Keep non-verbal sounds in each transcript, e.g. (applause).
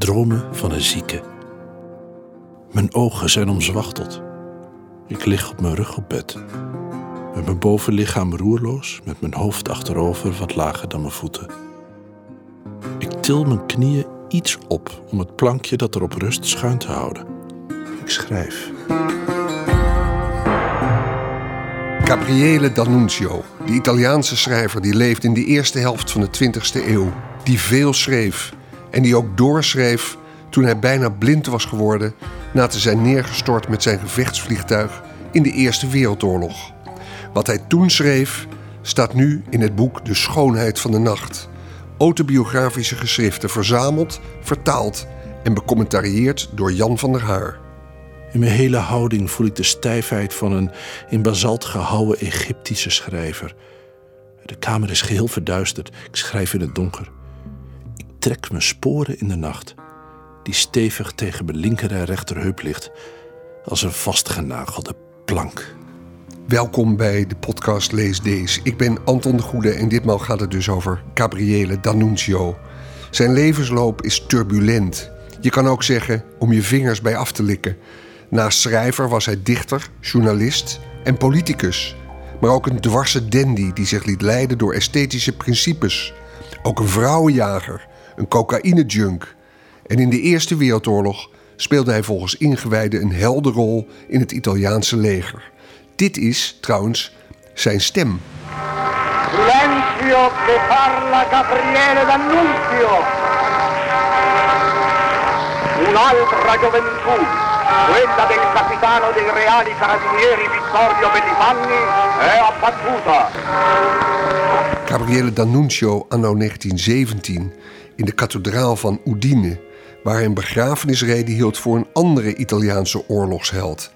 Dromen van een zieke. Mijn ogen zijn omzwachteld. Ik lig op mijn rug op bed. Met mijn bovenlichaam roerloos, met mijn hoofd achterover wat lager dan mijn voeten. Ik til mijn knieën iets op om het plankje dat erop rust schuin te houden. Ik schrijf. Gabriele D'Annunzio, de Italiaanse schrijver die leefde in de eerste helft van de 20e eeuw, die veel schreef en die ook doorschreef toen hij bijna blind was geworden na te zijn neergestort met zijn gevechtsvliegtuig in de Eerste Wereldoorlog. Wat hij toen schreef staat nu in het boek De Schoonheid van de Nacht. Autobiografische geschriften verzameld, vertaald en becommentarieerd door Jan van der Haar. In mijn hele houding voel ik de stijfheid van een in basalt gehouwen Egyptische schrijver. De kamer is geheel verduisterd. Ik schrijf in het donker. Ik trek mijn sporen in de nacht, die stevig tegen mijn linker en rechterheup ligt, als een vastgenagelde plank. Welkom bij de podcast Lees Deze. Ik ben Anton de Goede en ditmaal gaat het dus over Gabriele D'Annunzio. Zijn levensloop is turbulent. Je kan ook zeggen om je vingers bij af te likken. Naast schrijver was hij dichter, journalist en politicus. Maar ook een dwarse dandy die zich liet leiden door esthetische principes. Ook een vrouwenjager, een cocaïne-junk. En in de Eerste Wereldoorlog speelde hij volgens ingewijden een helderrol in het Italiaanse leger. Dit is trouwens zijn stem. Silenzio che parla Gabriele D'Annunzio. Un'altra gioventù, quella del capitano dei reali carabinieri Vittorio Bellifanni, è abbattuta. Gabriele D'Annunzio anno 1917 in de kathedraal van Udine, waar hij een begrafenisrede hield voor een andere Italiaanse oorlogsheld.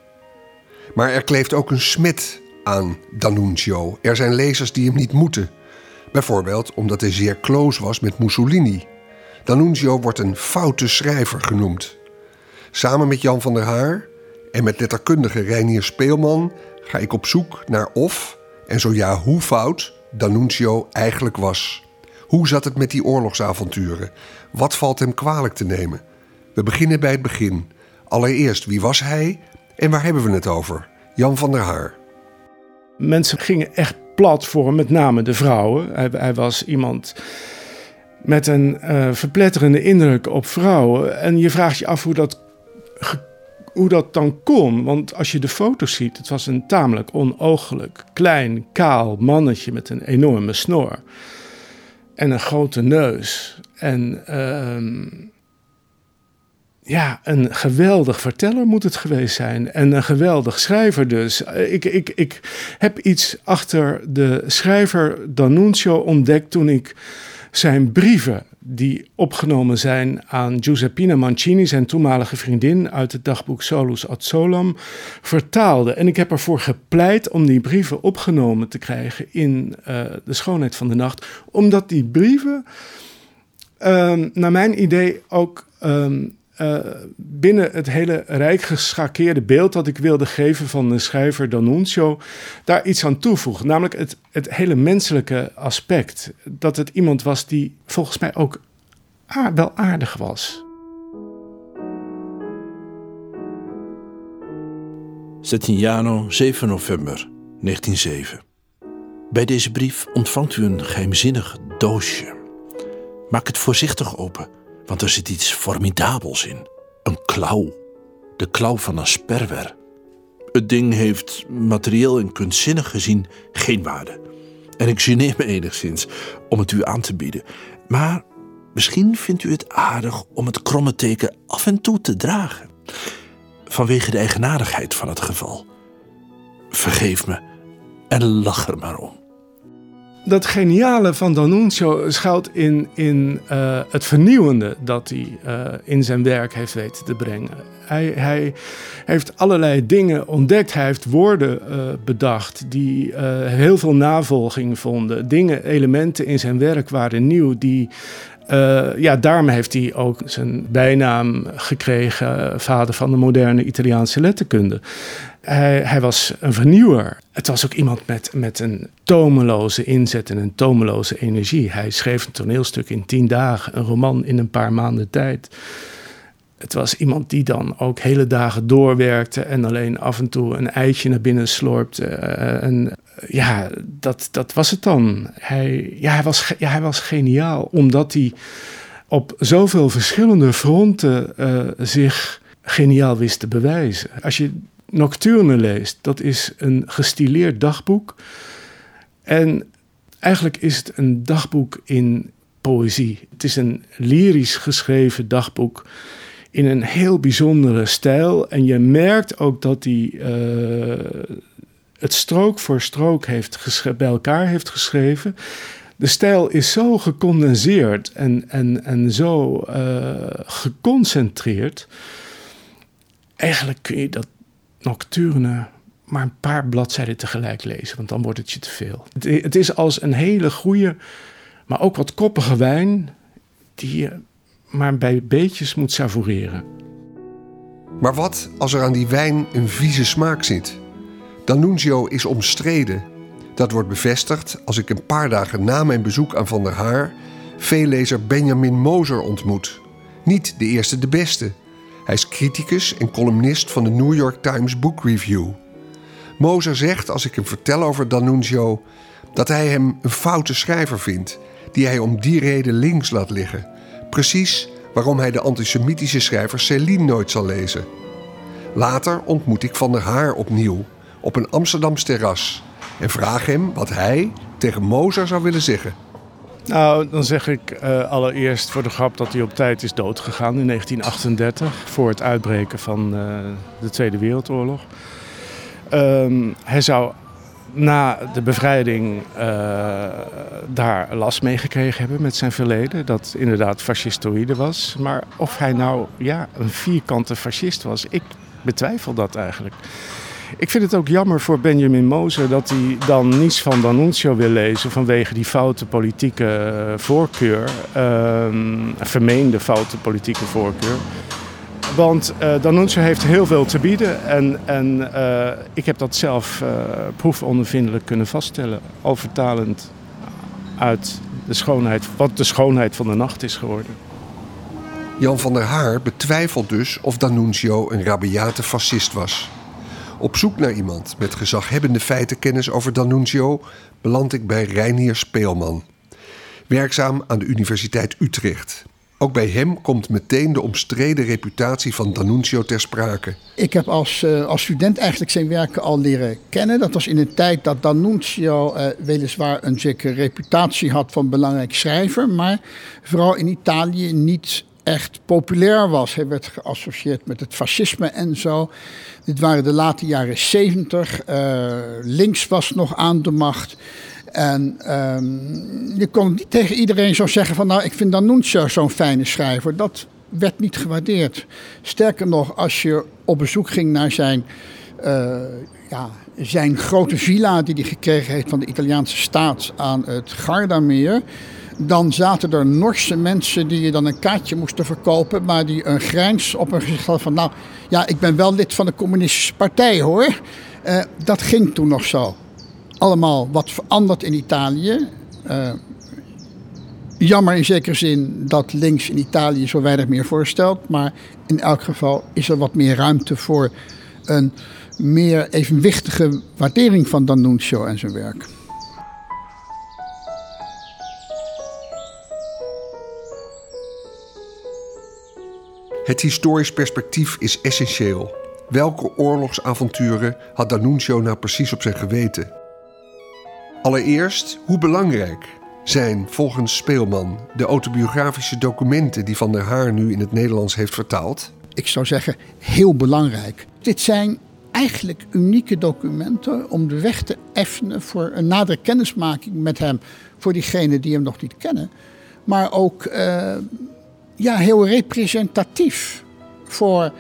Maar er kleeft ook een smet aan D'Annunzio. Er zijn lezers die hem niet moeten. Bijvoorbeeld omdat hij zeer close was met Mussolini. D'Annunzio wordt een foute schrijver genoemd. Samen met Jan van der Haar en met letterkundige Reinier Speelman ga ik op zoek naar of, en zo ja hoe fout, D'Annunzio eigenlijk was. Hoe zat het met die oorlogsavonturen? Wat valt hem kwalijk te nemen? We beginnen bij het begin. Allereerst, wie was hij en waar hebben we het over? Jan van der Haar. Mensen gingen echt plat voor hem, met name de vrouwen. Hij, hij was iemand met een uh, verpletterende indruk op vrouwen. En je vraagt je af hoe dat, hoe dat dan kon. Want als je de foto's ziet, het was een tamelijk onoogelijk, klein, kaal mannetje met een enorme snor. En een grote neus. En uh, ja, een geweldig verteller moet het geweest zijn. En een geweldig schrijver dus. Ik, ik, ik heb iets achter de schrijver D'Annunzio ontdekt toen ik zijn brieven die opgenomen zijn aan Giuseppina Mancini, zijn toenmalige vriendin, uit het dagboek Solus ad Solam, vertaalde. En ik heb ervoor gepleit om die brieven opgenomen te krijgen in uh, De Schoonheid van de Nacht, omdat die brieven, uh, naar mijn idee, ook. Uh, uh, binnen het hele rijk geschakeerde beeld dat ik wilde geven van de schrijver D'Annunzio, daar iets aan toevoegen. Namelijk het, het hele menselijke aspect. Dat het iemand was die volgens mij ook wel aardig was. Settignano, 7 november 1907. Bij deze brief ontvangt u een geheimzinnig doosje. Maak het voorzichtig open want er zit iets formidabels in. Een klauw. De klauw van een sperwer. Het ding heeft materieel en kunstzinnig gezien geen waarde. En ik geneer me enigszins om het u aan te bieden. Maar misschien vindt u het aardig om het kromme teken af en toe te dragen. Vanwege de eigenaardigheid van het geval. Vergeef me en lach er maar om dat geniale van D'Annunzio schuilt in, in uh, het vernieuwende dat hij uh, in zijn werk heeft weten te brengen. Hij, hij heeft allerlei dingen ontdekt. Hij heeft woorden uh, bedacht die heel veel navolging vonden. Dingen, elementen in zijn werk waren nieuw die ja, daarmee heeft hij ook zijn bijnaam gekregen, vader van de moderne Italiaanse letterkunde. Hij, hij, was een vernieuwer. Het was ook iemand met, met een tomeloze inzet en een tomeloze energie. Hij schreef een toneelstuk in tien dagen, een roman in een paar maanden tijd. het was iemand die dan ook hele dagen doorwerkte en alleen af en toe een eitje naar binnen slorpte. Eh, en ja, dat, dat was het dan. Hij, ja, hij, was, ja, hij was geniaal, omdat hij op zoveel verschillende fronten uh, zich geniaal wist te bewijzen. Als je Nocturne leest, dat is een gestileerd dagboek. En eigenlijk is het een dagboek in poëzie. Het is een lyrisch geschreven dagboek in een heel bijzondere stijl. En je merkt ook dat hij uh, het strook voor strook heeft bij elkaar heeft geschreven. De stijl is zo gecondenseerd en, en, en zo uh, geconcentreerd. Eigenlijk kun je dat nocturne maar een paar bladzijden tegelijk lezen, want dan wordt het je te veel. Het, is als een hele goede, maar ook wat koppige wijn die je maar bij beetjes moet savoureren. Maar wat als er aan die wijn een vieze smaak zit? D'Annunzio is omstreden. Dat wordt bevestigd als ik een paar dagen na mijn bezoek aan Van der Haar veellezer Benjamin Moser ontmoet. Niet de eerste de beste. Hij is criticus en columnist van de New York Times Book Review. Moser zegt als ik hem vertel over D'Annunzio dat hij hem een foute schrijver vindt, die hij om die reden links laat liggen. Precies waarom hij de antisemitische schrijver Céline nooit zal lezen. Later ontmoet ik Van der Haar opnieuw op een Amsterdams terras en vraag hem wat hij tegen Moser zou willen zeggen. Nou, dan zeg ik uh, allereerst voor de grap dat hij op tijd is doodgegaan in 1938 voor het uitbreken van uh, de Tweede Wereldoorlog. Um, hij zou na de bevrijding uh, daar last mee gekregen hebben met zijn verleden. Dat inderdaad fascistoïde was. Maar of hij nou ja, een vierkante fascist was, ik betwijfel dat eigenlijk. Ik vind het ook jammer voor Benjamin Moser dat hij dan niets van D'Annunzio wil lezen vanwege die foute politieke eh, voorkeur, uh, vermeende foute politieke voorkeur. Want uh, D'Annunzio heeft heel veel te bieden en, en uh, ik heb dat zelf uh, proefondervindelijk kunnen vaststellen, al vertalend uit de schoonheid, wat de schoonheid van de nacht is geworden. Jan van der Haar betwijfelt dus of D'Annunzio een rabiate fascist was. Op zoek naar iemand met gezaghebbende feitenkennis over D'Annunzio beland ik bij Reinier Speelman. Werkzaam aan de Universiteit Utrecht. Ook bij hem komt meteen de omstreden reputatie van D'Annunzio ter sprake. Ik heb als, uh, als student eigenlijk zijn werken al leren kennen. Dat was in een tijd dat D'Annunzio uh, weliswaar een zekere reputatie had van belangrijk schrijver, maar vooral in Italië niet echt populair was. Hij werd geassocieerd met het fascisme en zo. Dit waren de late jaren zeventig. Uh, links was nog aan de macht. En um, je kon niet tegen iedereen zo zeggen van... nou, ik vind D'Annunzio zo'n fijne schrijver. Dat werd niet gewaardeerd. Sterker nog, als je op bezoek ging naar zijn... Uh, ja, zijn grote villa die hij gekregen heeft van de Italiaanse staat aan het Gardameer dan zaten er Norse mensen die je dan een kaartje moesten verkopen, maar die een grijns op hun gezicht hadden van, nou ja, ik ben wel lid van de communistische partij hoor. Uh, dat ging toen nog zo. Allemaal wat veranderd in Italië. Uh, jammer in zekere zin dat links in Italië zo weinig meer voorstelt, maar in elk geval is er wat meer ruimte voor een meer evenwichtige waardering van D'Annunzio en zijn werk. Het historisch perspectief is essentieel. Welke oorlogsavonturen had D'Annunzio nou precies op zijn geweten? Allereerst, hoe belangrijk zijn volgens Speelman de autobiografische documenten die Van der Haar nu in het Nederlands heeft vertaald? Ik zou zeggen, heel belangrijk. Dit zijn eigenlijk unieke documenten om de weg te effenen voor een nadere kennismaking met hem, voor diegenen die hem nog niet kennen. Maar ook uh, ja, heel representatief voor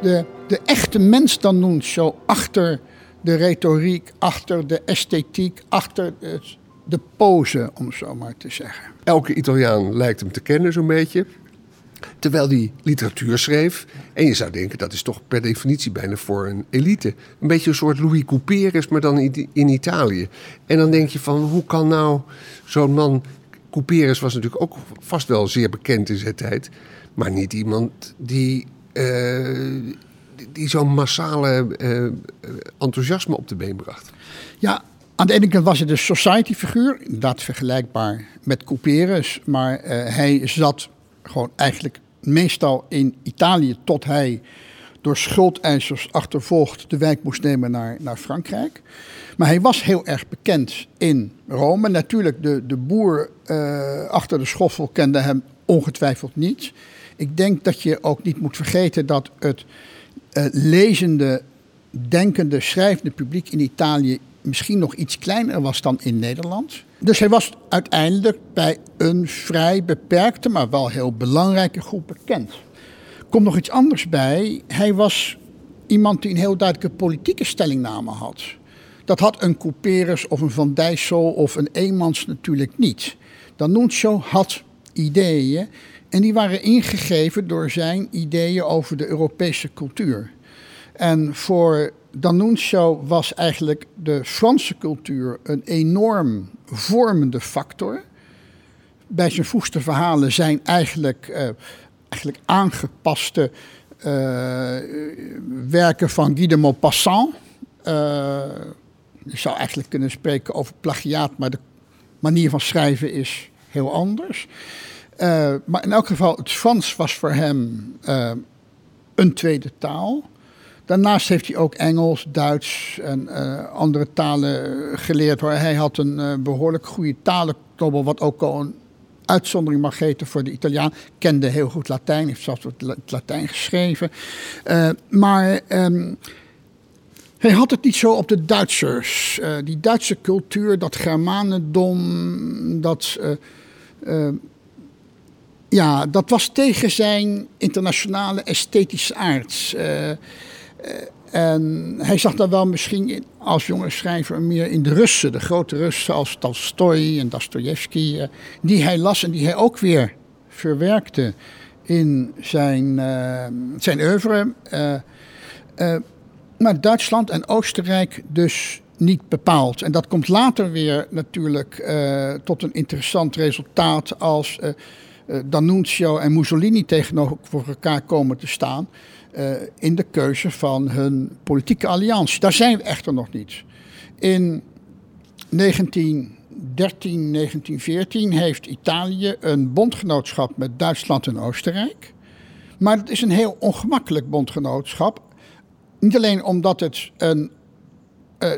de, de echte mens dan noemt, zo achter de retoriek, achter de esthetiek, achter de, de pose, om zo maar te zeggen. Elke Italiaan lijkt hem te kennen, zo'n beetje. Terwijl hij literatuur schreef. En je zou denken, dat is toch per definitie bijna voor een elite. Een beetje een soort Louis Couperus, maar dan in Italië. En dan denk je van, hoe kan nou zo'n man Couperus was natuurlijk ook vast wel zeer bekend in zijn tijd. Maar niet iemand die die zo'n massale enthousiasme op de been bracht? Ja, aan de ene kant was het een society-figuur, inderdaad vergelijkbaar met Couperus, maar hij zat gewoon eigenlijk meestal in Italië tot hij door schuldeisers achtervolgd de wijk moest nemen naar, naar Frankrijk. Maar hij was heel erg bekend in Rome. Natuurlijk, de, de boer uh, achter de schoffel kende hem ongetwijfeld niet. Ik denk dat je ook niet moet vergeten dat het uh, lezende, denkende, schrijvende publiek in Italië misschien nog iets kleiner was dan in Nederland. Dus hij was uiteindelijk bij een vrij beperkte, maar wel heel belangrijke groep bekend. Komt nog iets anders bij. Hij was iemand die een heel duidelijke politieke stellingname had. Dat had een Couperus of een Van Dijssel of een Eemans natuurlijk niet. D'Annunzio had ideeën en die waren ingegeven door zijn ideeën over de Europese cultuur. En voor D'Annunzio was eigenlijk de Franse cultuur een enorm vormende factor. Bij zijn vroegste verhalen zijn eigenlijk, uh, eigenlijk aangepaste uh, werken van Guy de Maupassant. Uh, je zou eigenlijk kunnen spreken over plagiaat, maar de manier van schrijven is heel anders. maar in elk geval, het Frans was voor hem een tweede taal. Daarnaast heeft hij ook Engels, Duits en uh, andere talen geleerd. Hoor. Hij had een uh, behoorlijk goede talenknobbel, wat ook al een uitzondering mag heten voor de Italiaan. Kende heel goed Latijn, heeft zelfs het Latijn geschreven. Uh, maar um, hij had het niet zo op de Duitsers. die Duitse cultuur, dat Germanendom, dat ja, dat was tegen zijn internationale esthetische aard. Uh, eh, en hij zag dan wel misschien als jonge schrijver meer in de Russen, de grote Russen als Tolstoy en Dostoevsky, eh, die hij las en die hij ook weer verwerkte in zijn, uh, zijn oeuvre. maar Duitsland en Oostenrijk dus niet bepaald. En dat komt later weer natuurlijk tot een interessant resultaat als D'Annunzio en Mussolini tegenover elkaar komen te staan. Uh, in de keuze van hun politieke alliantie. Daar zijn we echter nog niet. In 1913, 1914 heeft Italië een bondgenootschap met Duitsland en Oostenrijk. Maar het is een heel ongemakkelijk bondgenootschap. Niet alleen omdat het een uh,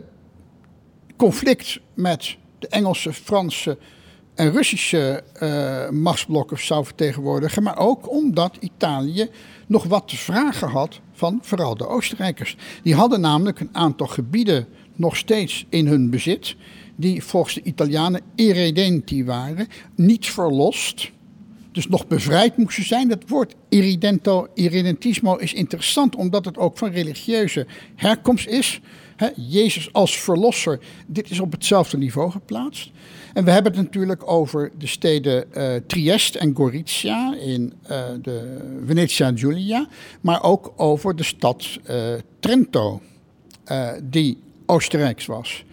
conflict met de Engelse, Franse en Russische uh, machtsblokken zou vertegenwoordigen, maar ook omdat Italië nog wat te vragen had van vooral de Oostenrijkers. Die hadden namelijk een aantal gebieden nog steeds in hun bezit, die volgens de Italianen irredenti waren, niet verlost. Dus nog bevrijd moesten zijn. Dat woord irredento, irredentismo is interessant omdat het ook van religieuze herkomst is. Jezus als verlosser, dit is op hetzelfde niveau geplaatst. En we hebben het natuurlijk over de steden uh, Trieste en Gorizia in uh, de Venetia Giulia, maar ook over de stad uh, Trento, die Oostenrijks was.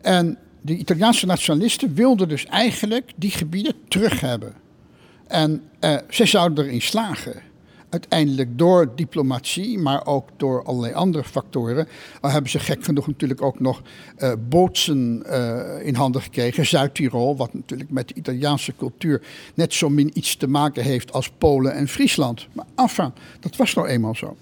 En de Italiaanse nationalisten wilden dus eigenlijk die gebieden terug hebben. En zij zouden erin slagen uiteindelijk door diplomatie, maar ook door allerlei andere factoren, hebben ze gek genoeg natuurlijk ook nog uh, bootsen uh, in handen gekregen. Zuid-Tirol, wat natuurlijk met de Italiaanse cultuur net zo min iets te maken heeft als Polen en Friesland. Maar enfin, dat was nou eenmaal zo.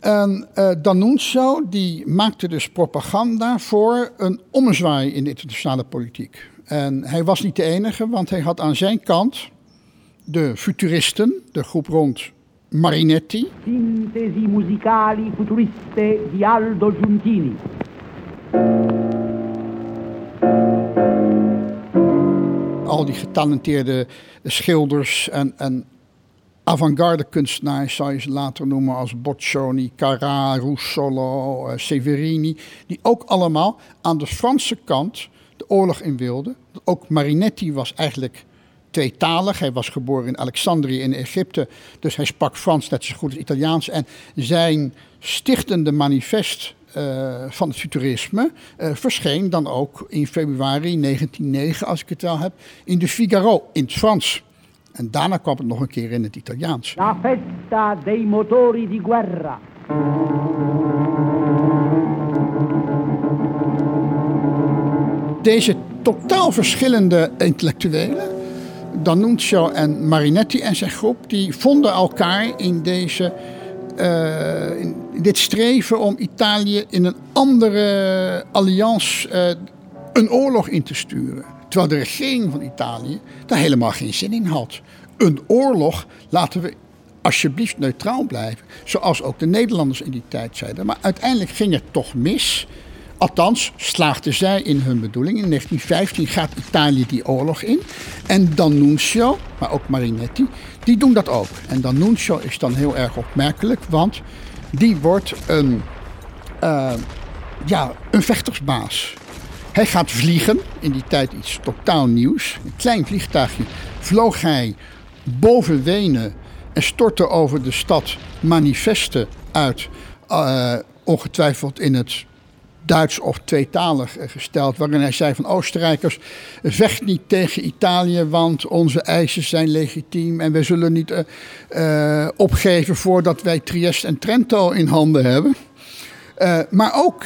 En uh, D'Annunzio die maakte dus propaganda voor een ommezwaai in de internationale politiek. En hij was niet de enige, want hij had aan zijn kant de futuristen, de groep rond Marinetti. Sintesi musicali futuriste di Aldo Giuntini. Al die getalenteerde schilders en, en avant-garde kunstenaars, zou je ze later noemen, als Boccioni, Carrà, Russolo, uh, Severini, die ook allemaal aan de Franse kant de oorlog in wilden. Ook Marinetti was eigenlijk tweetalig. Hij was geboren in Alexandrië in Egypte, dus hij sprak Frans net zo goed als Italiaans. En zijn stichtende manifest uh, van het futurisme uh, verscheen dan ook in februari 1909, als ik het wel heb, in de Figaro in het Frans. En daarna kwam het nog een keer in het Italiaans. La festa dei motori di guerra. Deze totaal verschillende intellectuelen, D'Annunzio en Marinetti en zijn groep, die vonden elkaar in, deze, uh, in dit streven om Italië in een andere alliantie uh, een oorlog in te sturen. Terwijl de regering van Italië daar helemaal geen zin in had. Een oorlog laten we alsjeblieft neutraal blijven. Zoals ook de Nederlanders in die tijd zeiden. Maar uiteindelijk ging het toch mis. Althans, slaagden zij in hun bedoeling. In 1915 gaat Italië die oorlog in. En D'Annunzio, maar ook Marinetti, die doen dat ook. En D'Annunzio is dan heel erg opmerkelijk, want die wordt een, uh, ja, een vechtersbaas. Hij gaat vliegen, in die tijd iets totaal nieuws. Een klein vliegtuigje vloog hij boven Wenen en stortte over de stad manifesten uit. Uh, ongetwijfeld in het Duits of tweetalig gesteld. Waarin hij zei van Oostenrijkers, vecht niet tegen Italië, want onze eisen zijn legitiem. En we zullen niet uh, uh, opgeven voordat wij Trieste en Trento in handen hebben. Maar ook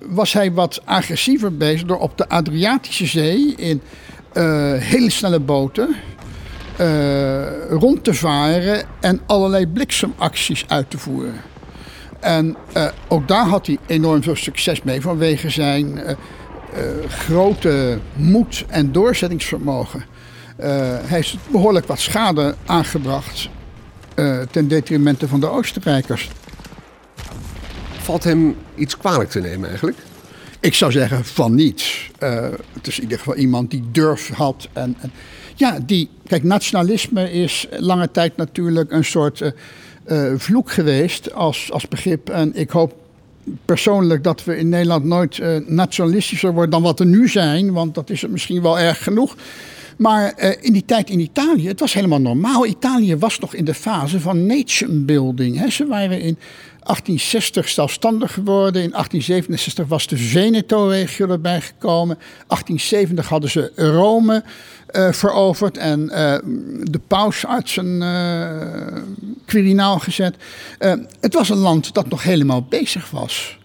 was hij wat agressiever bezig door op de Adriatische Zee in hele snelle boten rond te varen en allerlei bliksemacties uit te voeren. En ook daar had hij enorm veel succes mee vanwege zijn grote moed en doorzettingsvermogen. hij heeft behoorlijk wat schade aangebracht ten detrimente van de Oostenrijkers valt hem iets kwalijk te nemen eigenlijk? Ik zou zeggen van niets. Het is in ieder geval iemand die durf had. En, en, ja, die. Kijk, nationalisme is lange tijd natuurlijk een soort uh, vloek geweest als, als begrip. En ik hoop persoonlijk dat we in Nederland nooit nationalistischer worden dan wat we nu zijn. Want dat is het misschien wel erg genoeg. Maar in die tijd in Italië, het was helemaal normaal. Italië was nog in de fase van nation building. Hè. Ze waren in 1860 zelfstandig geworden. In 1867 was de Veneto-regio erbij gekomen. 1870 hadden ze Rome uh, veroverd en uh, de paus uit zijn quirinaal gezet. het was een land dat nog helemaal bezig was.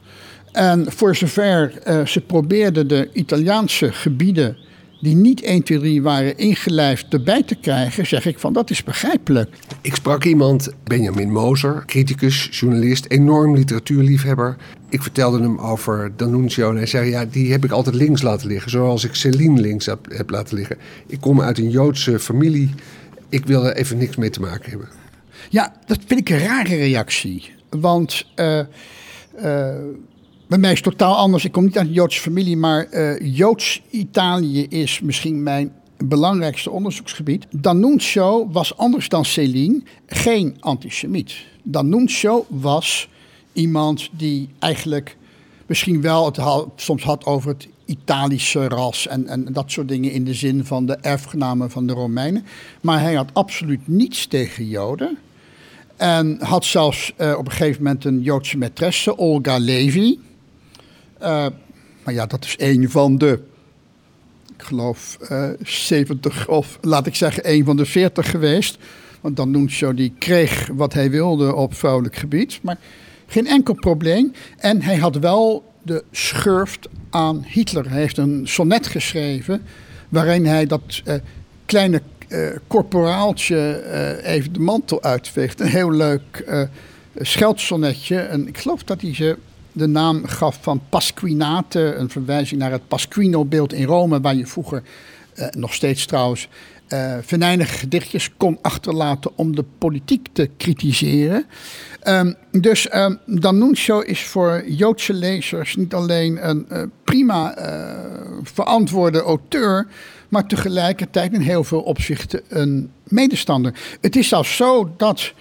En voor zover ze probeerden de Italiaanse gebieden die niet 1, 2, 3 waren ingelijfd erbij te krijgen, zeg ik van dat is begrijpelijk. Ik sprak iemand, Benjamin Moser, criticus, journalist, enorm literatuurliefhebber. Ik vertelde hem over D'Annunzio en hij zei, ja, die heb ik altijd links laten liggen, zoals ik Celine links heb, heb laten liggen. Ik kom uit een Joodse familie, ik wil er even niks mee te maken hebben. Ja, dat vind ik een rare reactie, want... Uh, uh, bij mij is het totaal anders. Ik kom niet uit een Joodse familie, maar uh, Joods-Italië is misschien mijn belangrijkste onderzoeksgebied. D'Annunzio was anders dan Céline geen antisemiet. D'Annunzio was iemand die eigenlijk misschien wel het soms had over het Italische ras en, en dat soort dingen in de zin van de erfgenamen van de Romeinen. Maar hij had absoluut niets tegen Joden. En had zelfs uh, op een gegeven moment een Joodse maîtresse, Olga Levi. Uh, maar ja, dat is een van de, ik geloof, uh, eh, 70 of laat ik zeggen, een van de 40 geweest. Want dan zo, die kreeg wat hij wilde op vrouwelijk gebied. Maar geen enkel probleem. En hij had wel de schurft aan Hitler. Hij heeft een sonnet geschreven waarin hij dat uh, kleine uh, corporaaltje even de mantel uitveegt. Een heel leuk scheldsonnetje. En ik geloof dat hij ze de naam gaf van Pasquinate, een verwijzing naar het Pasquino-beeld in Rome, waar je vroeger, eh, nog steeds trouwens, uh, venijnige gedichtjes kon achterlaten om de politiek te kritiseren. Um, dus um, D'Annunzio is voor Joodse lezers niet alleen een uh, prima uh, verantwoorde auteur, maar tegelijkertijd in heel veel opzichten een medestander. Het is zelfs zo dat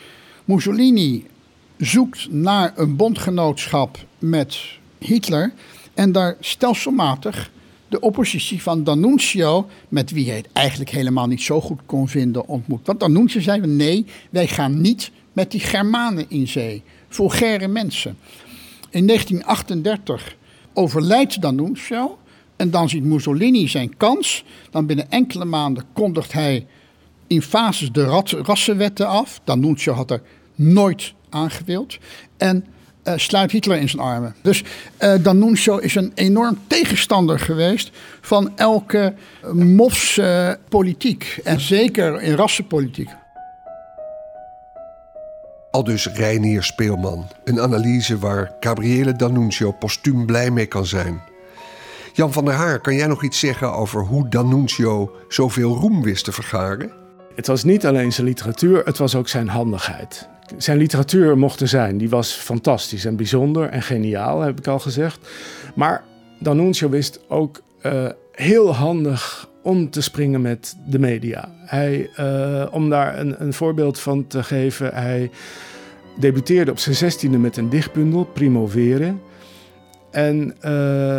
Mussolini zoekt naar een bondgenootschap met Hitler en daar stelselmatig de oppositie van D'Annunzio, met wie hij het eigenlijk helemaal niet zo goed kon vinden, ontmoet. Want D'Annunzio zei: nee, wij gaan niet met die Germanen in zee. Vulgaire mensen. In 1938 overlijdt D'Annunzio en dan ziet Mussolini zijn kans. Dan binnen enkele maanden kondigt hij in fases de rassenwetten af. D'Annunzio had er nooit aangewild. En uh, sluit Hitler in zijn armen. Dus uh, D'Annunzio is een enorm tegenstander geweest van elke mofse politiek. En zeker in rassenpolitiek. Al dus Reinier Speelman. Een analyse waar Gabriele D'Annunzio postuum blij mee kan zijn. Jan van der Haar, kan jij nog iets zeggen over hoe D'Annunzio zoveel roem wist te vergaren? Het was niet alleen zijn literatuur, het was ook zijn handigheid. Zijn literatuur mocht er zijn, die was fantastisch en bijzonder en geniaal, heb ik al gezegd. Maar D'Annunzio wist ook uh, heel handig om te springen met de media. Hij, uh, om daar een, een voorbeeld van te geven, hij debuteerde op zijn zestiende met een dichtbundel, Primovere. En uh,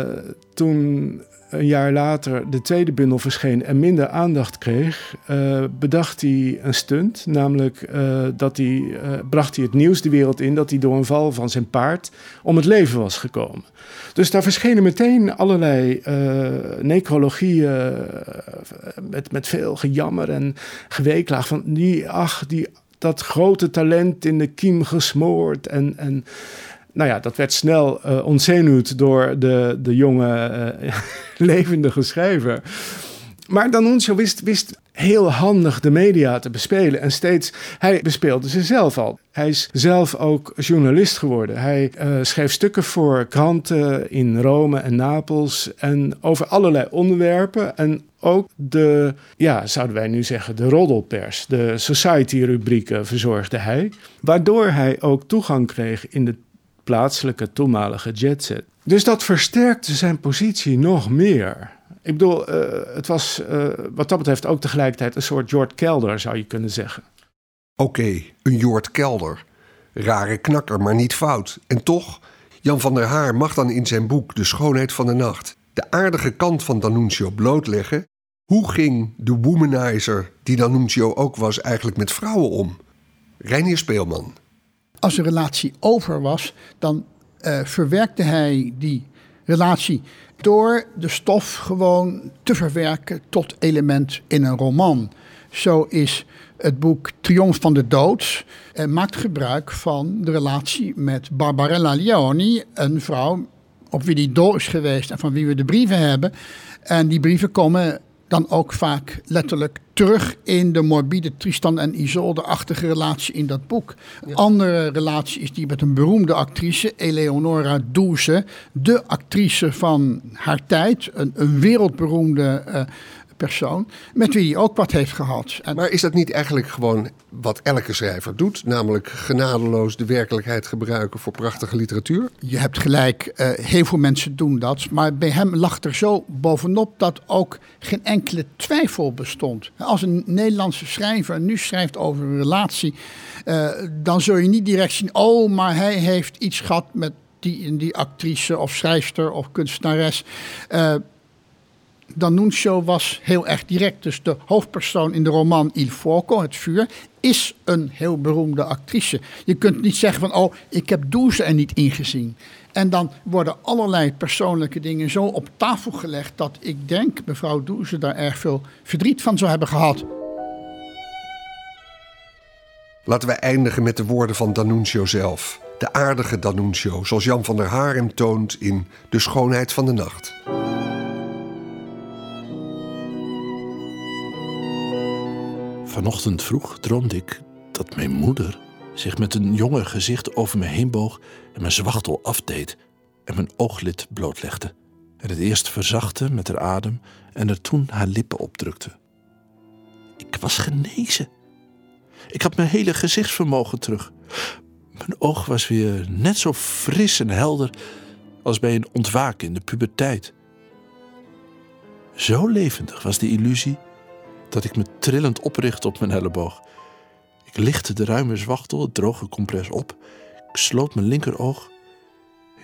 toen een jaar later de tweede bundel verscheen en minder aandacht kreeg, uh, bedacht hij een stunt. Namelijk uh, dat hij, uh, bracht hij het nieuws de wereld in dat hij door een val van zijn paard om het leven was gekomen. Dus daar verschenen meteen allerlei necrologieën met, met veel gejammer en geweeklaag van die, ach, die, dat grote talent in de kiem gesmoord en... en nou ja, dat werd snel uh, ontzenuwd door de, de jonge, (laughs) uh, levendige schrijver. Maar D'Annunzio wist, wist heel handig de media te bespelen. En steeds, hij bespeelde ze zelf al. Hij is zelf ook journalist geworden. Hij uh, schreef stukken voor kranten in Rome en Napels. En over allerlei onderwerpen. En ook de, ja, zouden wij nu zeggen, de roddelpers. De society-rubrieken verzorgde hij. Waardoor hij ook toegang kreeg in de plaatselijke toenmalige jetset. Dus dat versterkte zijn positie nog meer. Ik bedoel, uh, het was uh, wat dat betreft ook tegelijkertijd een soort Jord Kelder, zou je kunnen zeggen. Oké, okay, een Jord Kelder. Rare knakker, maar niet fout. En toch, Jan van der Haar mag dan in zijn boek De Schoonheid van de Nacht de aardige kant van D'Annunzio blootleggen. Hoe ging de womanizer, die D'Annunzio ook was, eigenlijk met vrouwen om? Reinier Speelman als een relatie over was, dan uh, verwerkte hij die relatie door de stof gewoon te verwerken tot element in een roman. Zo is het boek Triomf van de Dood uh, maakt gebruik van de relatie met Barbarella Leoni, een vrouw op wie die dol is geweest en van wie we de brieven hebben. En die brieven komen dan ook vaak letterlijk terug in de morbide Tristan en Isolde-achtige relatie in dat boek. Andere relatie is die met een beroemde actrice, Eleonora Duse, de actrice van haar tijd, een, een wereldberoemde uh, persoon, met wie hij ook wat heeft gehad. En maar is dat niet eigenlijk gewoon wat elke schrijver doet? Namelijk genadeloos de werkelijkheid gebruiken voor prachtige literatuur? Je hebt gelijk, uh, heel veel mensen doen dat. Maar bij hem lag er zo bovenop dat ook geen enkele twijfel bestond. Als een Nederlandse schrijver nu schrijft over een relatie, uh, dan zul je niet direct zien, oh, maar hij heeft iets gehad met die, die actrice of schrijfster of kunstenares. Uh, D'Annunzio was heel erg direct. Dus de hoofdpersoon in de roman Il Fuoco, Het Vuur, is een heel beroemde actrice. Je kunt niet zeggen van, oh, ik heb Douze er niet ingezien. En dan worden allerlei persoonlijke dingen zo op tafel gelegd... dat ik denk, mevrouw Douze daar erg veel verdriet van zou hebben gehad. Laten we eindigen met de woorden van D'Annunzio zelf. De aardige D'Annunzio, zoals Jan van der Haar hem toont in De Schoonheid van de Nacht. Vanochtend vroeg droomde ik dat mijn moeder zich met een jonge gezicht over me heen boog en mijn zwachtel afdeed en mijn ooglid blootlegde. En het eerst verzachtte met haar adem en er toen haar lippen opdrukte. Ik was genezen. Ik had mijn hele gezichtsvermogen terug. Mijn oog was weer net zo fris en helder als bij een ontwaken in de puberteit. Zo levendig was die illusie dat ik me trillend oprichtte op mijn elleboog. Ik lichtte de ruime zwachtel, het droge compress op. Ik sloot mijn linkeroog.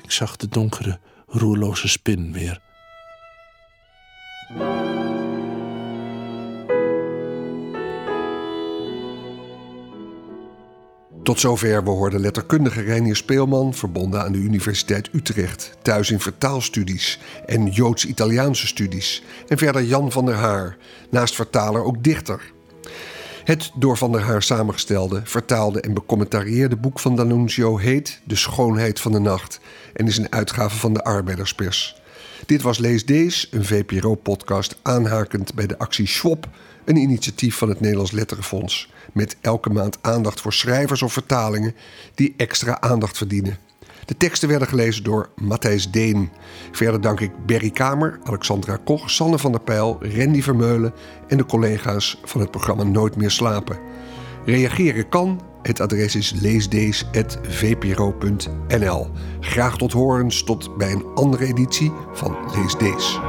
Ik zag de donkere, roerloze spin weer. Tot zover we hoorden letterkundige Reinier Speelman, verbonden aan de Universiteit Utrecht, thuis in vertaalstudies en Joods-Italiaanse studies. En verder Jan van der Haar, naast vertaler ook dichter. Het door Van der Haar samengestelde, vertaalde en becommentarieerde boek van D'Annunzio heet De Schoonheid van de Nacht en is een uitgave van de Arbeiderspers. Dit was Lees Dees, een VPRO-podcast aanhakend bij de actie Schwab, een initiatief van het Nederlands Letterenfonds, met elke maand aandacht voor schrijvers of vertalingen die extra aandacht verdienen. De teksten werden gelezen door Matthijs Deen. Verder dank ik Berry Kamer, Alexandra Koch, Sanne van der Pijl, Randy Vermeulen en de collega's van het programma Nooit meer slapen. Reageren kan. Het adres is leesdees.vpro.nl. Graag tot horens tot bij een andere editie van Lees Dees.